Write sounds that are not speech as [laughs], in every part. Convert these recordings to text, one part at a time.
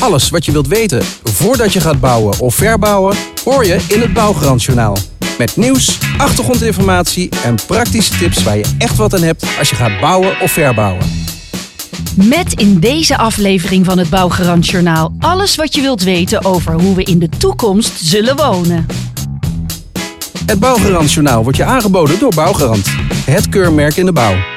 Alles wat je wilt weten voordat je gaat bouwen of verbouwen, hoor je in het Bouwgarantjournaal. Met nieuws, achtergrondinformatie en praktische tips waar je echt wat aan hebt als je gaat bouwen of verbouwen. Met in deze aflevering van het Bouwgarant Journaal alles wat je wilt weten over hoe we in de toekomst zullen wonen. Het Bouwgarantjournaal wordt je aangeboden door Bouwgarant, het keurmerk in de bouw.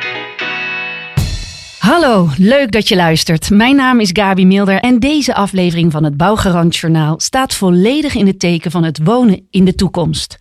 Hallo, leuk dat je luistert. Mijn naam is Gabi Milder en deze aflevering van het Bouwgarant Journaal staat volledig in het teken van het wonen in de toekomst.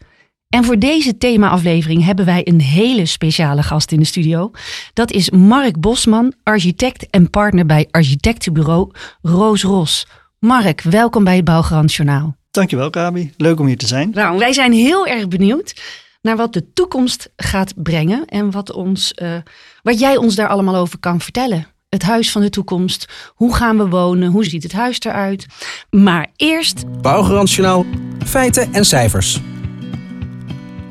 En voor deze thema-aflevering hebben wij een hele speciale gast in de studio. Dat is Mark Bosman, architect en partner bij architectenbureau Roos Ros. Mark, welkom bij het Bouwgarant Journaal. Dankjewel, Gabi. Leuk om hier te zijn. Nou, wij zijn heel erg benieuwd naar wat de toekomst gaat brengen en wat, ons, uh, wat jij ons daar allemaal over kan vertellen. Het huis van de toekomst. Hoe gaan we wonen? Hoe ziet het huis eruit? Maar eerst. Bouwgarantjournaal. Feiten en cijfers.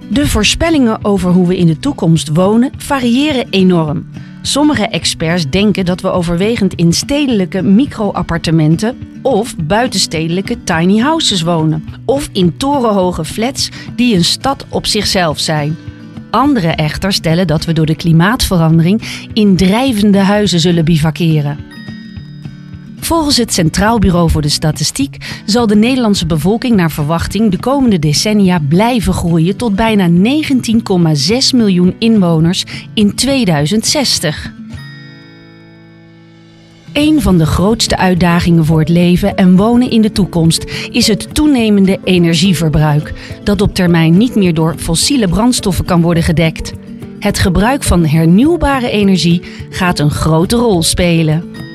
De voorspellingen over hoe we in de toekomst wonen variëren enorm. Sommige experts denken dat we overwegend in stedelijke micro-appartementen of buitenstedelijke tiny houses wonen, of in torenhoge flats die een stad op zichzelf zijn. Anderen echter stellen dat we door de klimaatverandering in drijvende huizen zullen bivakeren. Volgens het Centraal Bureau voor de Statistiek zal de Nederlandse bevolking naar verwachting de komende decennia blijven groeien tot bijna 19,6 miljoen inwoners in 2060. Een van de grootste uitdagingen voor het leven en wonen in de toekomst is het toenemende energieverbruik, dat op termijn niet meer door fossiele brandstoffen kan worden gedekt. Het gebruik van hernieuwbare energie gaat een grote rol spelen.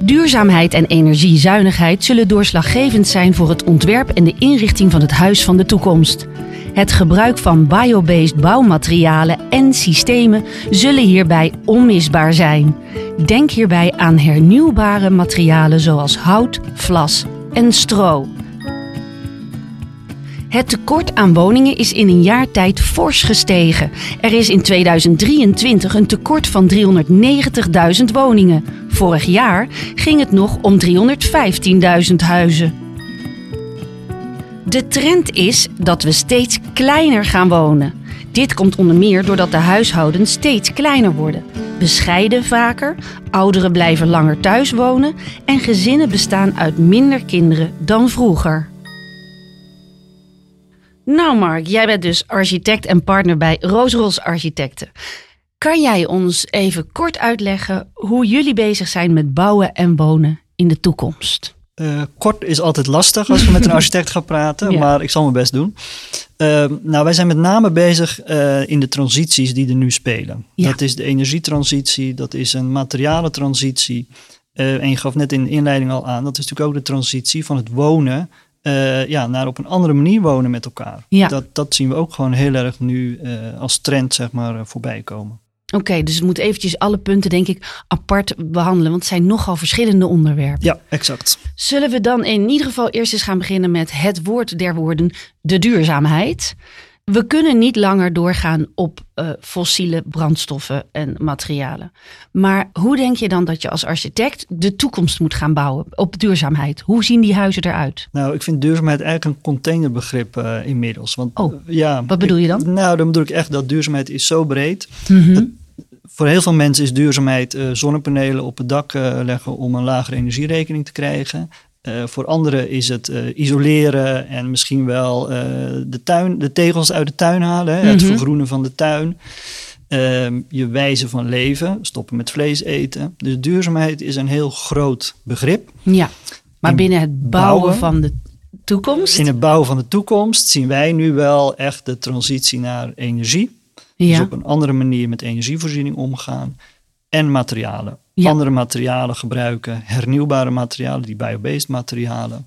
Duurzaamheid en energiezuinigheid zullen doorslaggevend zijn voor het ontwerp en de inrichting van het huis van de toekomst. Het gebruik van biobased bouwmaterialen en systemen zullen hierbij onmisbaar zijn. Denk hierbij aan hernieuwbare materialen zoals hout, vlas en stro. Het tekort aan woningen is in een jaar tijd fors gestegen. Er is in 2023 een tekort van 390.000 woningen. Vorig jaar ging het nog om 315.000 huizen. De trend is dat we steeds kleiner gaan wonen. Dit komt onder meer doordat de huishoudens steeds kleiner worden. Bescheiden vaker, ouderen blijven langer thuis wonen en gezinnen bestaan uit minder kinderen dan vroeger. Nou Mark, jij bent dus architect en partner bij Roosros Architecten. Kan jij ons even kort uitleggen hoe jullie bezig zijn met bouwen en wonen in de toekomst? Uh, kort is altijd lastig als je met een [laughs] architect gaat praten, maar ik zal mijn best doen. Uh, nou, wij zijn met name bezig uh, in de transities die er nu spelen. Ja. Dat is de energietransitie, dat is een materialentransitie. Uh, en je gaf net in de inleiding al aan, dat is natuurlijk ook de transitie van het wonen uh, ja, naar op een andere manier wonen met elkaar. Ja. Dat, dat zien we ook gewoon heel erg nu uh, als trend zeg maar, uh, voorbij komen. Oké, okay, dus we moeten eventjes alle punten denk ik apart behandelen, want het zijn nogal verschillende onderwerpen. Ja, exact. Zullen we dan in ieder geval eerst eens gaan beginnen met het woord der woorden, de duurzaamheid we kunnen niet langer doorgaan op uh, fossiele brandstoffen en materialen. Maar hoe denk je dan dat je als architect de toekomst moet gaan bouwen op duurzaamheid? Hoe zien die huizen eruit? Nou, ik vind duurzaamheid eigenlijk een containerbegrip uh, inmiddels. Want, oh, uh, ja, wat bedoel je dan? Nou, dan bedoel ik echt dat duurzaamheid is zo breed. Mm -hmm. Voor heel veel mensen is duurzaamheid zonnepanelen op het dak leggen om een lagere energierekening te krijgen. Uh, voor anderen is het uh, isoleren en misschien wel uh, de, tuin, de tegels uit de tuin halen, mm -hmm. het vergroenen van de tuin. Ehm, je wijze van leven, stoppen met vlees eten. Dus duurzaamheid is een heel groot begrip. Ja, maar in binnen het bouwen, bouwen van de toekomst? In het bouwen van de toekomst zien wij nu wel echt de transitie naar energie. Ja. Dus op een andere manier met energievoorziening omgaan en materialen. Andere materialen gebruiken, hernieuwbare materialen, die biobased materialen.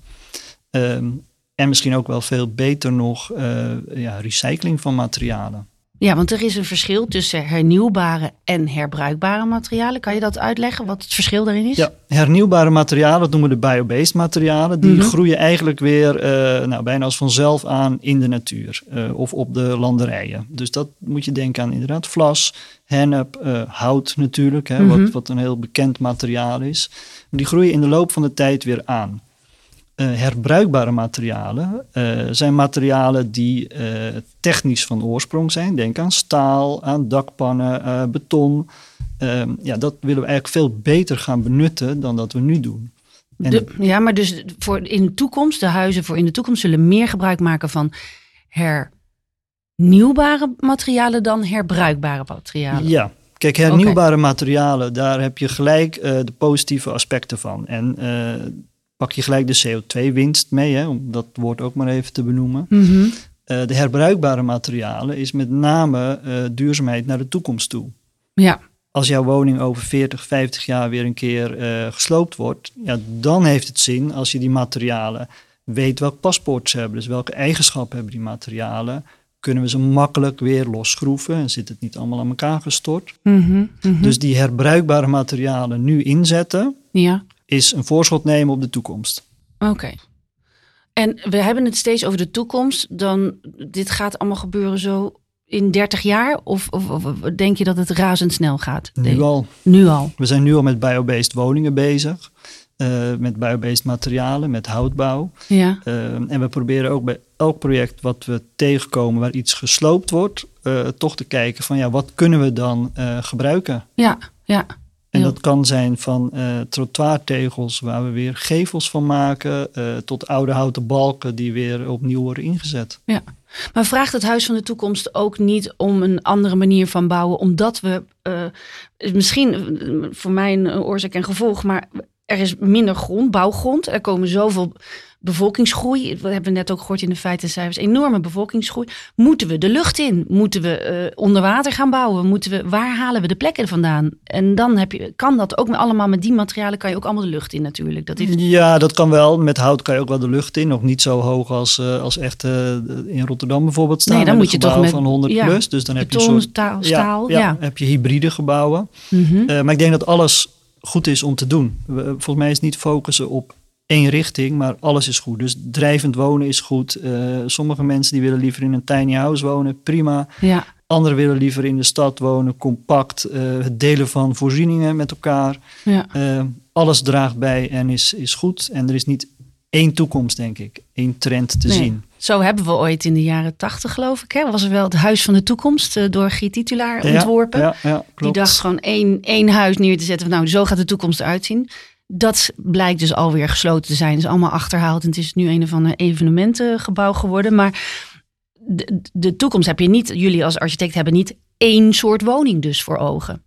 Um, en misschien ook wel veel beter nog uh, ja, recycling van materialen. Ja, want er is een verschil tussen hernieuwbare en herbruikbare materialen. Kan je dat uitleggen, wat het verschil daarin is? Ja, hernieuwbare materialen, dat noemen we de biobased materialen, die Mhm. groeien eigenlijk weer eh, nou, bijna als vanzelf aan in de natuur eh, of op de landerijen. Dus dat moet je denken aan inderdaad vlas, hennep, eh, hout natuurlijk, hè, Mhm. wat, wat een heel bekend materiaal is. Maar die groeien in de loop van de tijd weer aan. Eh, herbruikbare materialen eh, zijn materialen die eh, technisch van oorsprong zijn. Denk aan staal, aan dakpannen, beton. Ehm, ja, dat willen we eigenlijk veel beter gaan benutten dan dat we nu doen. De- ja, maar dus voor in de toekomst, de huizen voor in de toekomst zullen meer gebruik maken van hernieuwbare materialen dan herbruikbare materialen. Ja, kijk, hernieuwbare materialen, daar heb je gelijk de positieve aspecten van. En pak je gelijk de CO2-winst mee, hè, om dat woord ook maar even te benoemen. Mhm. Eh, de herbruikbare materialen is met name eh, duurzaamheid naar de toekomst toe. Ja, Als jouw woning over 40, 50 jaar weer een keer eh, gesloopt wordt, ja, dan heeft het zin als je die materialen weet welk paspoort ze hebben. Dus welke eigenschappen hebben die materialen. Kunnen we ze makkelijk weer losschroeven en zit het niet allemaal aan elkaar gestort. Mhm, mhm. Dus die herbruikbare materialen nu inzetten, ja. Is een voorschot nemen op de toekomst. Oké. En we hebben het steeds over de toekomst. Dan, dit gaat allemaal gebeuren zo in 30 jaar? Of, of, denk je dat het razendsnel gaat? Nu al. Nu al. We zijn nu al met biobased woningen bezig. eh, met biobased materialen, met houtbouw. Ja. Eh, en we proberen ook bij elk project wat we tegenkomen waar iets gesloopt wordt, eh, toch te kijken van ja, wat kunnen we dan gebruiken? Ja, ja. En Ja. dat kan zijn van eh trottoirtegels waar we weer gevels van maken, eh, tot oude houten balken die weer opnieuw worden ingezet. Maar vraagt het Huis van de Toekomst ook niet om een andere manier van bouwen? Omdat we, eh, misschien voor mij een oorzaak en gevolg, maar er is minder grond, bouwgrond. Er komen zoveel bevolkingsgroei. We hebben net ook gehoord in de feitencijfers, enorme bevolkingsgroei. Moeten we de lucht in? Moeten we eh, onder water gaan bouwen? Moeten we, waar halen we de plekken vandaan? En dan heb je, kan dat ook met- allemaal met die materialen, kan je ook allemaal de lucht in natuurlijk. Dat heeft, Ja, dat kan wel. Met hout kan je ook wel de lucht in. Nog niet zo hoog als, eh, als echt eh, in Rotterdam bijvoorbeeld staan. Nee, dan moet je toch met- van 100 ja, plus. Dus dan heb je een soort staal, staal, ja, ja. heb je hybride gebouwen. Mhm. Maar ik denk dat alles goed is om te doen. We- volgens mij is niet focussen op één richting, maar alles is goed. Dus drijvend wonen is goed. Eh, sommige mensen die willen liever in een tiny house wonen, prima. ja. Anderen willen liever in de stad wonen, compact. eh, het delen van voorzieningen met elkaar. ja. Eh, alles draagt bij en is, is goed. En er is niet één toekomst, denk ik. één trend te Nee. zien. Zo hebben we ooit in de jaren tachtig, geloof ik. Hè? Was er wel het Huis van de Toekomst eh, door Giet Titulaar ontworpen. Ja, ja, Die dacht gewoon één, één huis neer te zetten. Van, nou, zo gaat de toekomst eruit zien. Dat blijkt dus alweer gesloten te zijn. Het is allemaal achterhaald. En het is nu een of ander evenementengebouw geworden. Maar de, de toekomst heb je niet... Jullie als architect hebben niet één soort woning dus voor ogen.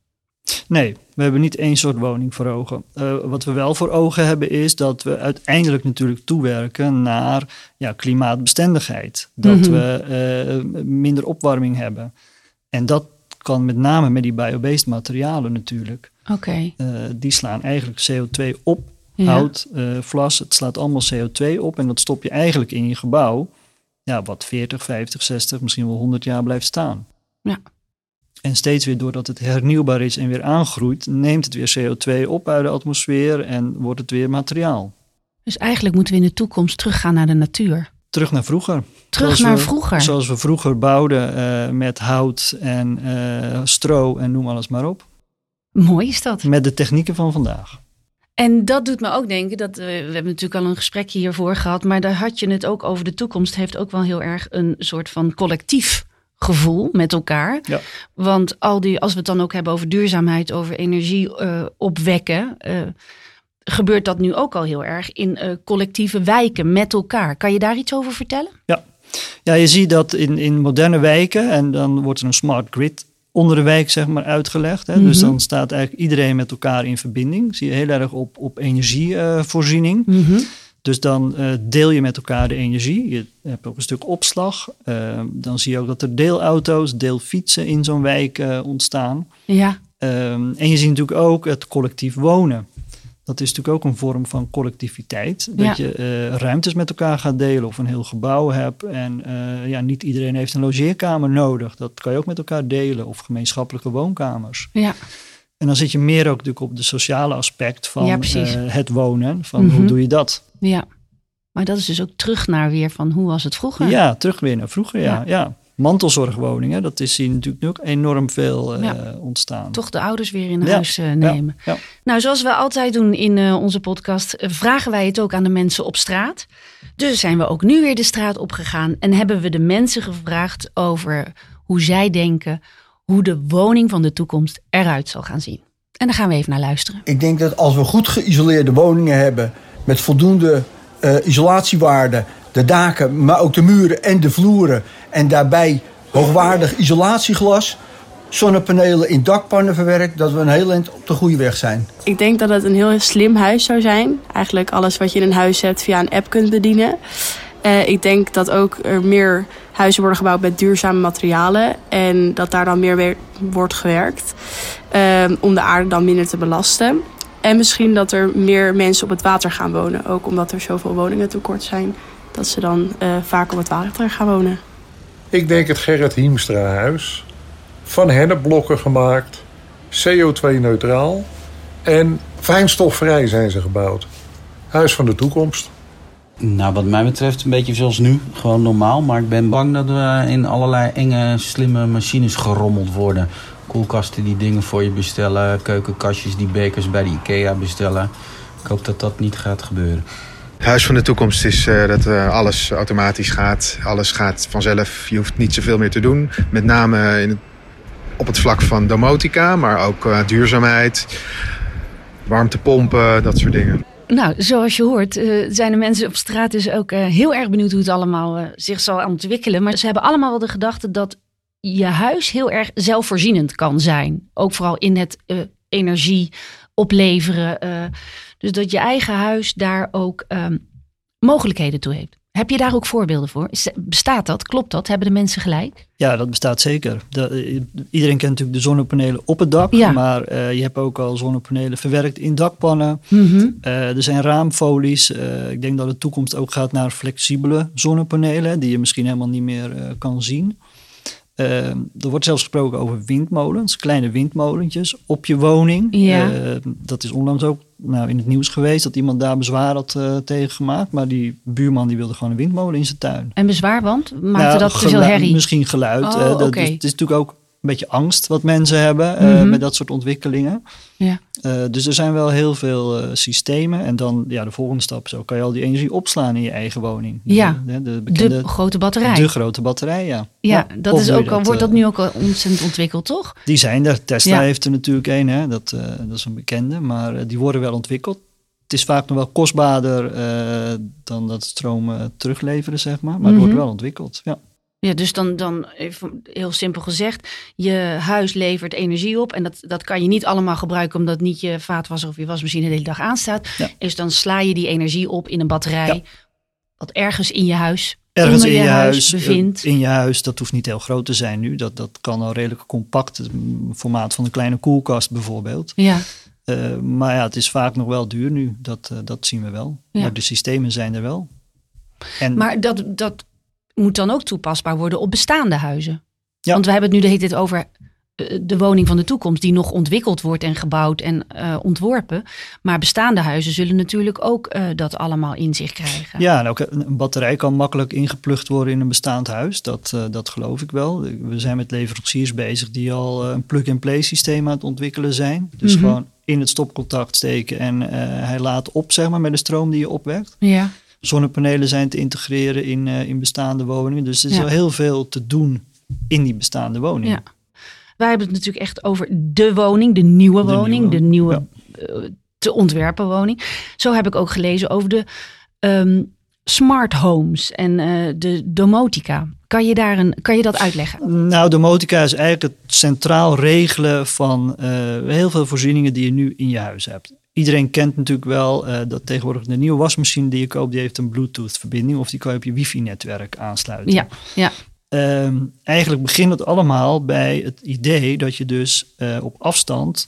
Nee, we hebben niet één soort woning voor ogen. Eh, wat we wel voor ogen hebben is dat we uiteindelijk natuurlijk toewerken naar ja, klimaatbestendigheid. Dat Mhm. we eh, minder opwarming hebben. En dat kan met name met die biobased materialen natuurlijk. Oké. Eh, die slaan eigenlijk CO2 op. Ja. Hout, vlas, het slaat allemaal CO2 op. En dat stop je eigenlijk in je gebouw. Ja, wat 40, 50, 60, misschien wel 100 jaar blijft staan. Ja. En steeds weer doordat het hernieuwbaar is en weer aangroeit, neemt het weer CO2 op uit de atmosfeer en wordt het weer materiaal. Dus eigenlijk moeten we in de toekomst teruggaan naar de natuur. Terug naar vroeger. Terug Zoals naar we- vroeger. Zoals we vroeger bouwden eh, met hout en eh, stro en noem alles maar op. Mooi is dat. Met de technieken van vandaag. En dat doet me ook denken, dat, eh, we hebben natuurlijk al een gesprekje hiervoor gehad, maar daar had je het ook over de toekomst, heeft ook wel heel erg een soort van collectief gevoel met elkaar. Ja. Want al die, als we het dan ook hebben over duurzaamheid, over energie eh, opwekken, eh, gebeurt dat nu ook al heel erg in eh, collectieve wijken met elkaar. Kan je daar iets over vertellen? Ja, je ziet dat in, in moderne wijken en dan wordt er een smart grid onder de wijk zeg maar uitgelegd. Hè? Dus Mhm. dan staat eigenlijk iedereen met elkaar in verbinding. Zie je heel erg op, op energievoorziening. Dus dan eh, deel je met elkaar de energie. Je hebt ook een stuk opslag. Eh, dan zie je ook dat er deelauto's, deelfietsen in zo'n wijk eh, ontstaan. Ja, Ehm, en je ziet natuurlijk ook het collectief wonen. Dat is natuurlijk ook een vorm van collectiviteit. Dat je ruimtes met elkaar gaat delen of een heel gebouw hebt. En ja, niet iedereen heeft een logeerkamer nodig. Dat kan je ook met elkaar delen. Of gemeenschappelijke woonkamers. Ja. En dan zit je meer ook natuurlijk op de sociale aspect van ja, het wonen. Van mm -hmm. hoe doe je dat? Ja, maar dat is dus ook terug naar weer van hoe was het vroeger? Ja, terug weer naar vroeger, ja. ja. ja mantelzorgwoningen. Dat is hier natuurlijk nu ook enorm veel uh, ontstaan. Toch de ouders weer in huis uh, nemen. Ja. Nou, zoals we altijd doen in uh, onze podcast, vragen wij het ook aan de mensen op straat. Dus zijn we ook nu weer de straat opgegaan en hebben we de mensen gevraagd over hoe zij denken hoe de woning van de toekomst eruit zal gaan zien. En daar gaan we even naar luisteren. Ik denk dat als we goed geïsoleerde woningen hebben met voldoende isolatiewaarden, de daken, maar ook de muren en de vloeren en daarbij hoogwaardig isolatieglas, zonnepanelen in dakpannen verwerkt, dat we een heel eind op de goede weg zijn. Ik denk dat het een heel slim huis zou zijn. Eigenlijk alles wat je in een huis hebt via een app kunt bedienen. Uh, ik denk dat ook er meer huizen worden gebouwd met duurzame materialen. En dat daar dan meer wordt gewerkt. Uh, om de aarde dan minder te belasten. En misschien dat er meer mensen op het water gaan wonen. Ook omdat er zoveel woningen tekort zijn. Dat ze dan uh, vaak op het water gaan wonen. Ik denk het Gerrit Hiemstra huis. Van hennepblokken gemaakt, CO2-neutraal en fijnstofvrij zijn ze gebouwd. Huis van de toekomst. Nou, wat mij betreft een beetje zoals nu. Gewoon normaal. Maar ik ben bang dat we in allerlei enge, slimme machines gerommeld worden. Koelkasten die dingen voor je bestellen. Keukenkastjes die bekers bij de IKEA bestellen. Ik hoop dat dat niet gaat gebeuren. Het huis van de toekomst is uh, dat uh, alles automatisch gaat. Alles gaat vanzelf. Je hoeft niet zoveel meer te doen. Met name in het, op het vlak van domotica, maar ook uh, duurzaamheid, warmtepompen, dat soort dingen. Nou, zoals je hoort, zijn de mensen op straat dus ook heel erg benieuwd hoe het allemaal zich zal ontwikkelen. Maar ze hebben allemaal wel de gedachte dat je huis heel erg zelfvoorzienend kan zijn. Ook vooral in het energie opleveren. Dus dat je eigen huis daar ook um, mogelijkheden toe heeft. Heb je daar ook voorbeelden voor? Bestaat dat? Klopt dat? Hebben de mensen gelijk? Ja, dat bestaat zeker. De, iedereen kent natuurlijk de zonnepanelen op het dak. Ja. Maar uh, je hebt ook al zonnepanelen verwerkt in dakpannen. Mm -hmm. uh, er zijn raamfolies. Uh, ik denk dat de toekomst ook gaat naar flexibele zonnepanelen. Die je misschien helemaal niet meer kan zien. Uh, er wordt zelfs gesproken over windmolens, kleine windmolentjes op je woning. Ja. Uh, dat is onlangs ook nou, in het nieuws geweest dat iemand daar bezwaar had uh, tegen gemaakt. Maar die buurman die wilde gewoon een windmolen in zijn tuin. En bezwaar, want maakte nou, dat te veel herrie? Misschien geluid. Oh, dat, dus, het is natuurlijk ook beetje angst wat mensen hebben mm -hmm. met dat soort ontwikkelingen. Ja. Uh, dus er zijn wel heel veel uh, systemen. En dan ja, de volgende stap zo kan je al die energie opslaan in je eigen woning. Ja, de, de, bekende, de grote batterij. De grote batterij, ja. Ja, ja dat is ook al, wordt dat nu ook al ontzettend ontwikkeld, toch? Die zijn er. Tesla ja. heeft er natuurlijk een, hè. Dat, dat is een bekende. Maar die worden wel ontwikkeld. Het is vaak nog wel kostbaarder dan dat stroom terugleveren, zeg maar. Maar mm -hmm. het wordt wel ontwikkeld, ja. Ja, dus dan, dan even heel simpel gezegd, je huis levert energie op en dat, dat kan je niet allemaal gebruiken omdat niet je vaatwasser of je wasmachine de hele dag aanstaat. Ja. Dus dan sla je die energie op in een batterij Ja. wat ergens in je huis Ergens in je huis, bevindt. eh, in je huis, dat hoeft niet heel groot te zijn nu. Dat, dat kan al redelijk compact, het formaat van een kleine koelkast bijvoorbeeld. Ja, Eh, maar ja, het is vaak nog wel duur nu. Dat, eh, dat zien we wel. Ja. Maar de systemen zijn er wel. En maar dat, dat moet dan ook toepasbaar worden op bestaande huizen. Ja. Want we hebben het nu de hele tijd over eh, de woning van de toekomst die nog ontwikkeld wordt en gebouwd en eh, ontworpen. Maar bestaande huizen zullen natuurlijk ook eh, dat allemaal in zich krijgen. Ja, en ook een batterij kan makkelijk ingeplucht worden in een bestaand huis. Dat, dat geloof ik wel. We zijn met leveranciers bezig die al een plug-and-play systeem aan het ontwikkelen zijn. Dus Mhm. gewoon in het stopcontact steken en hij laat op, zeg maar, met de stroom die je opwekt. Ja, Zonnepanelen zijn te integreren in, eh, in bestaande woningen. Dus er is Ja. wel heel veel te doen in die bestaande woning. Ja. wij hebben het natuurlijk echt over de woning, de nieuwe De woning, nieuwe, de nieuwe eh, te ontwerpen woning. Zo heb ik ook gelezen over de ehm, smart homes en eh, de domotica. Kan je, daar een, kan je dat uitleggen? Nou, domotica is eigenlijk het centraal regelen van heel veel voorzieningen die je nu in je huis hebt. Iedereen kent natuurlijk wel eh, dat tegenwoordig de nieuwe wasmachine die je koopt, die heeft een Bluetooth-verbinding of die kan je op je wifi-netwerk aansluiten. Ja, ja. Ehm, eigenlijk begint het allemaal bij het idee dat je dus eh, op afstand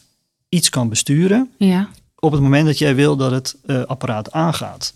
iets kan besturen Ja, op het moment dat jij wil dat het uh, apparaat aangaat.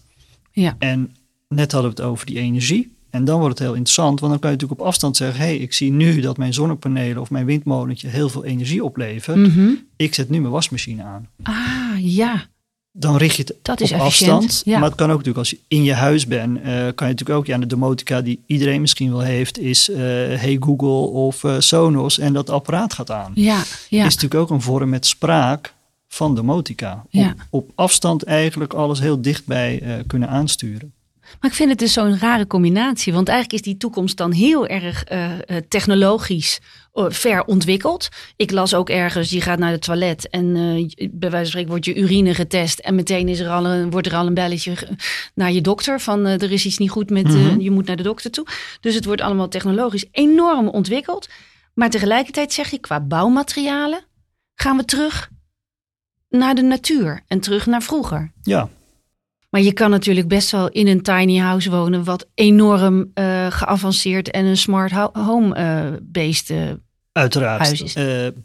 Ja. En net hadden we het over die energie. En dan wordt het heel interessant, want dan kan je natuurlijk op afstand zeggen: hé, hey, ik zie nu dat mijn zonnepanelen of mijn windmolentje heel veel energie oplevert. Mhm. Ik zet nu mijn wasmachine aan. Ah, ja. Dan richt je het Dat is op efficiënt, afstand. ja. Maar het kan ook natuurlijk als je in je huis bent, eh, kan je natuurlijk ook, ja, de domotica die iedereen misschien wel heeft, is eh, Hey Google of eh, Sonos en dat apparaat gaat aan. Ja, ja. Is natuurlijk ook een vorm met spraak van domotica. Ja. Op, op afstand eigenlijk alles heel dichtbij kunnen aansturen. Maar ik vind het dus zo'n rare combinatie. Want eigenlijk is die toekomst dan heel erg eh, eh, technologisch eh, ver ontwikkeld. Ik las ook ergens, je gaat naar het toilet en bij wijze van spreken wordt je urine getest. En meteen is er al een, wordt er al een belletje naar je dokter van er is iets niet goed met, Mhm. je moet naar de dokter toe. Dus het wordt allemaal technologisch enorm ontwikkeld. Maar tegelijkertijd zeg je qua bouwmaterialen gaan we terug naar de natuur en terug naar vroeger. Ja, Maar je kan natuurlijk best wel in een tiny house wonen, wat enorm eh, geavanceerd en een smart ho- home eh based. eh, Uiteraard. huis is.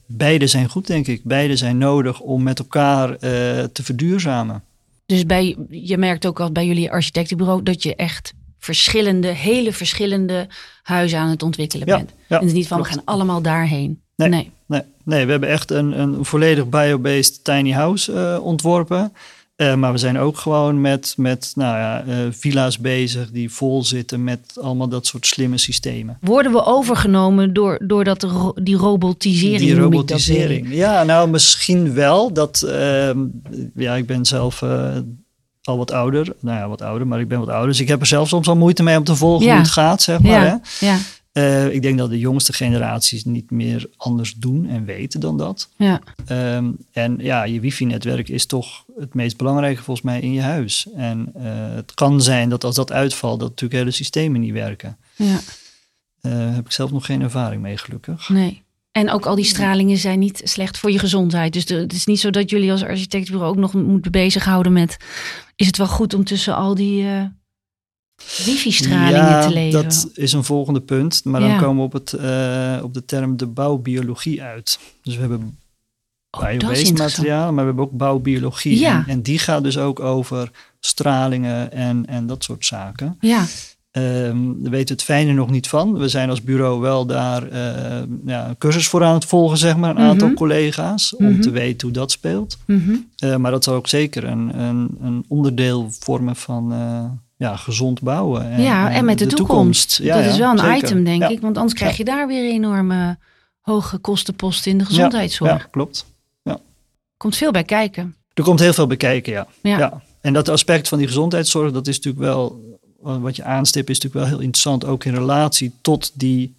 Beide zijn goed, denk ik. Beide zijn nodig om met elkaar te verduurzamen. dus bij, je merkt ook al bij jullie architectenbureau dat je echt verschillende, hele verschillende huizen aan het ontwikkelen Ja, bent. ja, en het is niet van we gaan allemaal daarheen. Nee. nee. Nee, nee we hebben echt een, een volledig bio-based tiny house ontworpen. Eh, maar we zijn ook gewoon met, met nou ja, eh, villa's bezig die vol zitten met allemaal dat soort slimme systemen. Worden we overgenomen door, door dat, ro- die robotisering? Die robotisering. Ja, nou misschien wel. Dat, ehm, ja, ik ben zelf eh, al wat ouder. Nou ja, wat ouder, maar ik ben wat ouder. Dus ik heb er zelf soms al moeite mee om te volgen Ja. hoe het gaat, zeg maar. Hè? Ja, Eh, ik denk dat de jongste generaties niet meer anders doen en weten dan dat. ja. Ehm, en ja, je wifi-netwerk is toch het meest belangrijke volgens mij in je huis. En eh, het kan zijn dat als dat uitvalt, dat natuurlijk hele systemen niet werken. ja. Daar heb ik zelf nog geen ervaring mee, gelukkig. Nee. En ook al die stralingen zijn niet slecht voor je gezondheid. Dus de- het is niet zo dat jullie als architectenbureau ook nog moeten bezighouden met... is het wel goed om tussen al die wifi-stralingen ja, te leven? dat is een volgende punt. Maar dan komen we op, het, eh, op de term de bouwbiologie uit. Dus we hebben Oh, bio-based materialen, maar we hebben ook bouwbiologie. Ja. En, en die gaat dus ook over stralingen en, en dat soort zaken. Ja, Ehm daar weten we het fijne nog niet van. We zijn als bureau wel daar eh, ja, een cursus voor aan het volgen, zeg maar. Een aantal Mhm. collega's, om Mhm. te weten hoe dat speelt. mhm. Eh, maar dat zal ook zeker een, een, een onderdeel vormen van ja, gezond bouwen. En, ja en met de, toekomst. Ja, dat ja, is wel een zeker. item, denk Ja. ik. Want anders krijg je daar weer enorme hoge kostenposten in de gezondheidszorg. Ja, klopt. Komt veel bij kijken. Er komt heel veel bij kijken, ja. Ja. ja. En dat aspect van die gezondheidszorg, dat is natuurlijk wel, wat je aanstipt, is natuurlijk wel heel interessant, ook in relatie tot die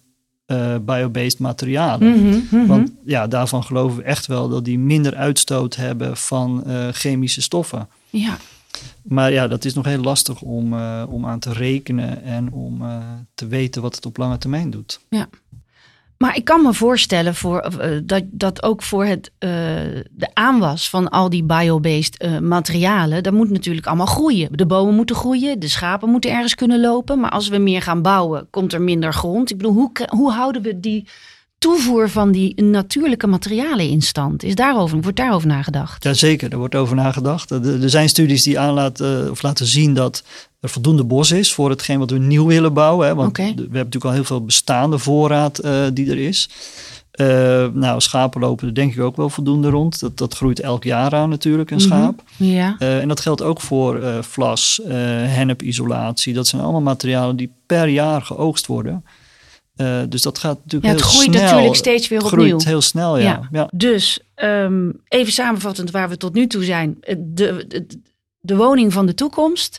eh biobased materialen. Mhm, mhm. Want ja, daarvan geloven we echt wel dat die minder uitstoot hebben van eh, chemische stoffen. ja. Maar ja, dat is nog heel lastig om, eh, om aan te rekenen en om eh, te weten wat het op lange termijn doet. Maar ik kan me voorstellen voor, eh, dat, dat ook voor het, de aanwas van al die biobased materialen, dat moet natuurlijk allemaal groeien. De bomen moeten groeien, de schapen moeten ergens kunnen lopen. Maar als we meer gaan bouwen, komt er minder grond. Ik bedoel, hoe, hoe houden we die toevoer van die natuurlijke materialen in stand? Is daarover, wordt daarover nagedacht? Jazeker, er wordt over nagedacht. Er, er zijn studies die aanlaten, of laten zien dat er voldoende bos is voor hetgeen wat we nieuw willen bouwen. Hè? Want we hebben natuurlijk al heel veel bestaande voorraad eh, die er is. Eh, nou, schapen lopen er denk ik ook wel voldoende rond. Dat, dat groeit elk jaar aan natuurlijk, een Mhm. schaap. Ja. Eh, en dat geldt ook voor eh vlas, eh hennepisolatie. Dat zijn allemaal materialen die per jaar geoogst worden. Eh, dus dat gaat natuurlijk Ja, het heel groeit snel. natuurlijk steeds weer Het opnieuw. groeit heel snel, ja. Ja. ja. Dus ehm, even samenvattend waar we tot nu toe zijn. De, de, de woning van de toekomst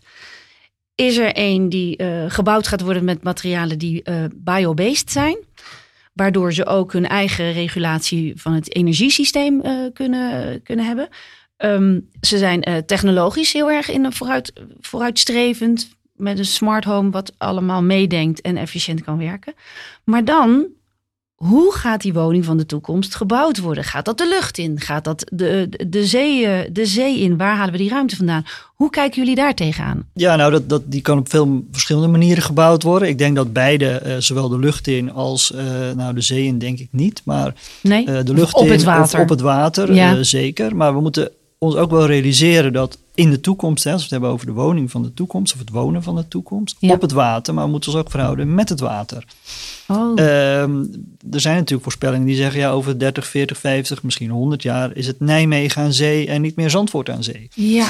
is er een die eh, gebouwd gaat worden met materialen die eh biobased zijn. Waardoor ze ook hun eigen regulatie van het energiesysteem kunnen, kunnen hebben. Ehm, ze zijn technologisch heel erg in een vooruit, vooruitstrevend. Met een smart home wat allemaal meedenkt en efficiënt kan werken. Maar dan hoe gaat die woning van de toekomst gebouwd worden? Gaat dat de lucht in? Gaat dat de, de, de, zee, eh, de zee in? Waar halen we die ruimte vandaan? Hoe kijken jullie daar tegenaan? Ja, nou, dat, dat, die kan op veel verschillende manieren gebouwd worden. Ik denk dat beide, eh, zowel de lucht in als eh, nou, de zee in, denk ik niet. Maar Nee? de lucht op in het water. Op het water, Ja. zeker. Maar we moeten ons ook wel realiseren dat in de toekomst, hè, als we het hebben over de woning van de toekomst of het wonen van de toekomst, Ja. op het water, maar we moeten ons ook verhouden met het water. Oh, Ehm, er zijn natuurlijk voorspellingen die zeggen, ja, over 30, 40, 50, misschien 100 jaar is het Nijmegen aan zee en niet meer Zandvoort aan zee. ja.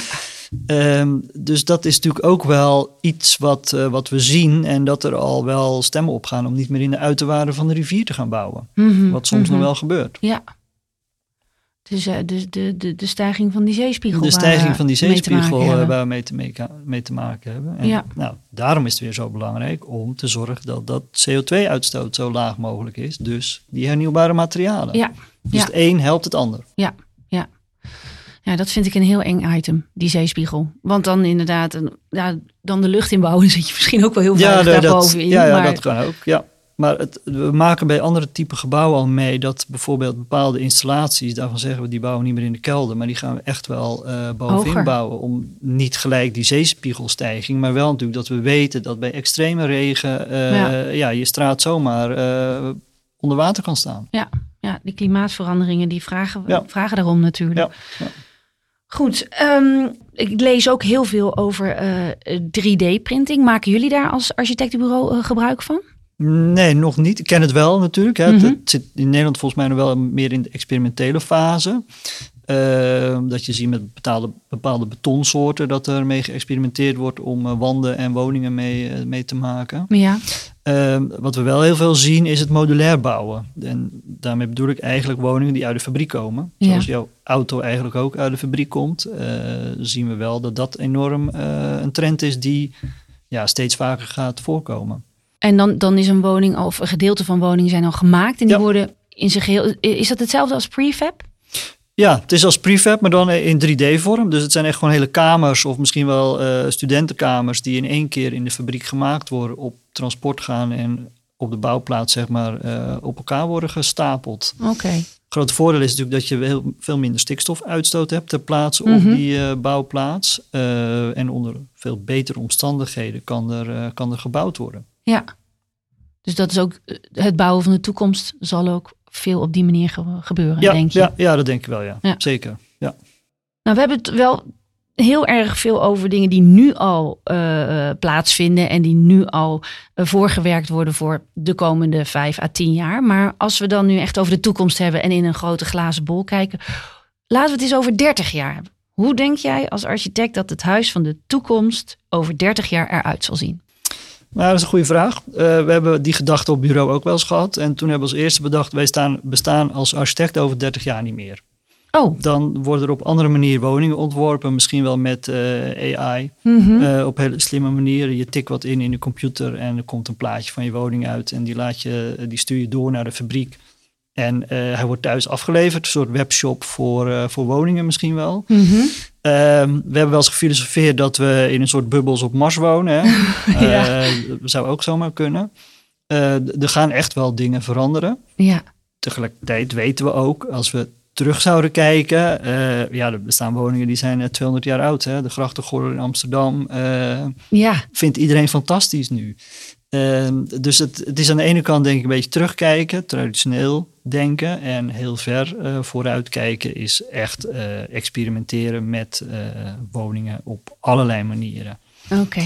Ehm, dus dat is natuurlijk ook wel iets wat, eh, wat we zien en dat er al wel stemmen opgaan om niet meer in de uiterwaarden van de rivier te gaan bouwen. Mhm, Wat soms mhm. nog wel gebeurt. Ja. Dus eh, de, de, de, de stijging van die zeespiegel. De stijging van die te zeespiegel eh, waar we mee te, mee, mee te maken hebben. En, Ja. nou, daarom is het weer zo belangrijk om te zorgen dat dat CO2-uitstoot zo laag mogelijk is. Dus die hernieuwbare materialen. Ja, Dus ja. het een helpt het ander. Ja, ja. Ja, dat vind ik een heel eng item, die zeespiegel. Want dan inderdaad, ja, dan de lucht inbouwen, [laughs] zit je misschien ook wel heel veilig de- dat, daarbovenin. ja, ja maar, dat kan ook. Ja. Maar het, we maken bij andere typen gebouwen al mee dat bijvoorbeeld bepaalde installaties, daarvan zeggen we die bouwen niet meer in de kelder, maar die gaan we echt wel eh bovenin Hoger. bouwen. Om niet gelijk die zeespiegelstijging, maar wel natuurlijk dat we weten dat bij extreme regen eh, Ja. ja. je straat zomaar eh, onder water kan staan. ja, ja, die klimaatveranderingen die vragen, Ja. vragen daarom natuurlijk. Ja. Goed, ehm, ik lees ook heel veel over eh, 3D-printing. Maken jullie daar als architectenbureau gebruik van? Nee, nog niet. Ik ken het wel natuurlijk. Hè. Het- Mhm. Het zit in Nederland volgens mij nog wel meer in de experimentele fase. Ehm, dat je ziet met bepaalde, bepaalde betonsoorten dat er mee geëxperimenteerd wordt om eh, wanden en woningen mee, eh, mee te maken. Ja, Ehm, wat we wel heel veel zien is het modulair bouwen. En daarmee bedoel ik eigenlijk woningen die uit de fabriek komen. Ja. Zoals jouw auto eigenlijk ook uit de fabriek komt. eh, zien we wel dat dat enorm een trend is die ja, steeds vaker gaat voorkomen. En dan, dan is een woning of een gedeelte van woningen zijn al gemaakt en die Ja. worden in zijn geheel. Is dat hetzelfde als prefab? Ja, het is als prefab, maar dan in 3D-vorm. Dus het zijn echt gewoon hele kamers of misschien wel eh, studentenkamers die in één keer in de fabriek gemaakt worden, op transport gaan en op de bouwplaats zeg maar eh, op elkaar worden gestapeld. Oké. Het grote voordeel is natuurlijk dat je heel, veel minder stikstofuitstoot hebt ter plaatse Mhm. op die eh, bouwplaats. En onder veel betere omstandigheden kan er, kan er gebouwd worden. Ja. Dus dat is ook eh, het bouwen van de toekomst zal ook veel op die manier ge- gebeuren, Ja, denk je? ja, ja, dat denk ik wel, ja. Ja. Zeker. Ja. Nou, we hebben het wel heel erg veel over dingen die nu al eh, eh, plaatsvinden en die nu al voorgewerkt worden voor de komende vijf à tien jaar. Maar als we dan nu echt over de toekomst hebben en in een grote glazen bol kijken, laten we het eens over 30 jaar hebben. Hoe denk jij als architect dat het huis van de toekomst over 30 jaar eruit zal zien? Nou, dat is een goede vraag. Eh, we hebben die gedachte op bureau ook wel eens gehad. En toen hebben we als eerste bedacht, wij staan, bestaan als architect over 30 jaar niet meer. Oh, Dan worden er op andere manier woningen ontworpen, misschien wel met eh, AI. mhm. Eh, op hele slimme manieren. Je tikt wat in in de computer en er komt een plaatje van je woning uit. En die, laat je, die stuur je door naar de fabriek. En hij wordt thuis afgeleverd. Een soort webshop voor, voor woningen misschien wel. Mhm. Ehm, we hebben wel eens gefilosofeerd dat we in een soort bubbels op Mars wonen. Hè? [laughs] Ja. Eh, dat zou ook zomaar kunnen. Eh, er gaan echt wel dingen veranderen. ja. Tegelijkertijd weten we ook, als we terug zouden kijken... eh, ja, er bestaan woningen die zijn eh, 200 jaar oud. Hè? De grachtengordel in Amsterdam eh, ja, vindt iedereen fantastisch nu. Ehm, dus het, het is aan de ene kant denk ik een beetje terugkijken, traditioneel denken. En heel ver eh, vooruit kijken is echt eh, experimenteren met eh, woningen op allerlei manieren. oké.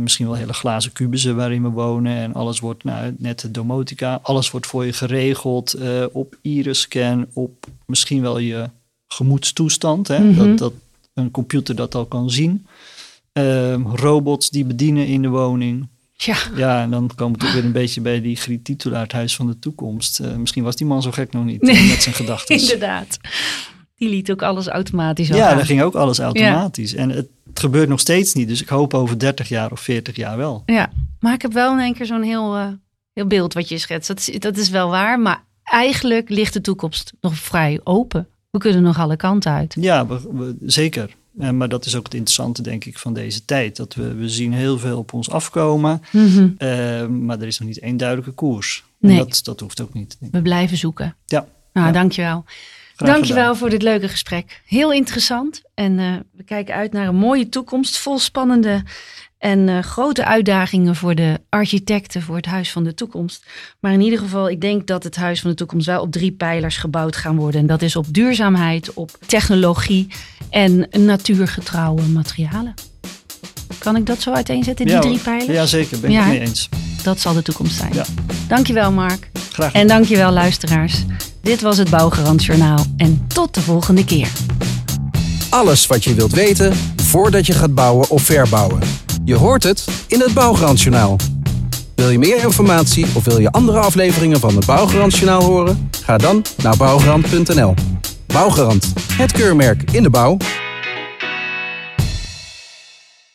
Misschien wel hele glazen kubussen waarin we wonen. En alles wordt, nou, net de domotica, alles wordt voor je geregeld op iris-scan, op misschien wel je gemoedstoestand. Hè? Mhm. dat, dat een computer dat al kan zien. Ehm, robots die bedienen in de woning. Ja, Ja, en dan komen we toch weer een beetje bij die Griet Titulaar, het huis van de toekomst. Eh, misschien was die man zo gek nog niet Nee. met zijn gedachten. [laughs] inderdaad. Die liet ook alles automatisch Ja, gaan. dan ging ook alles automatisch. En het gebeurt nog steeds niet. Dus ik hoop over 30 jaar of 40 jaar wel. Ja, maar ik heb wel in één keer zo'n heel, eh, heel beeld wat je schetst. Dat is, dat is wel waar, maar eigenlijk ligt de toekomst nog vrij open. We kunnen nog alle kanten uit. Ja, we- we- zeker. Eh, maar dat is ook het interessante, denk ik, van deze tijd. Dat we, we zien heel veel op ons afkomen, Mhm. eh, maar er is nog niet één duidelijke koers. Nee. En dat, dat hoeft ook niet. We blijven zoeken. Ja, Nou, Ja. dankjewel. Graag dankjewel gedaan. voor dit leuke gesprek. Heel interessant. En eh, we kijken uit naar een mooie toekomst vol spannende En uh, grote uitdagingen voor de architecten voor het Huis van de Toekomst. Maar in ieder geval, ik denk dat het Huis van de Toekomst wel op drie pijlers gebouwd gaan worden. En dat is op duurzaamheid, op technologie en natuurgetrouwe materialen. Kan ik dat zo uiteenzetten, die ja, drie pijlers? Ja, zeker. Ben ik het mee eens. Dat zal de toekomst zijn. Ja. Dankjewel, Mark. Graag. En dankjewel, luisteraars. Dit was het Bouwgarant Journaal. En tot de volgende keer. Alles wat je wilt weten voordat je gaat bouwen of verbouwen. Je hoort het in het Bouwgarant Wil je meer informatie of wil je andere afleveringen van het Bouwgarant horen? Ga dan naar bouwgarant.nl. Bouwgarant, het keurmerk in de bouw.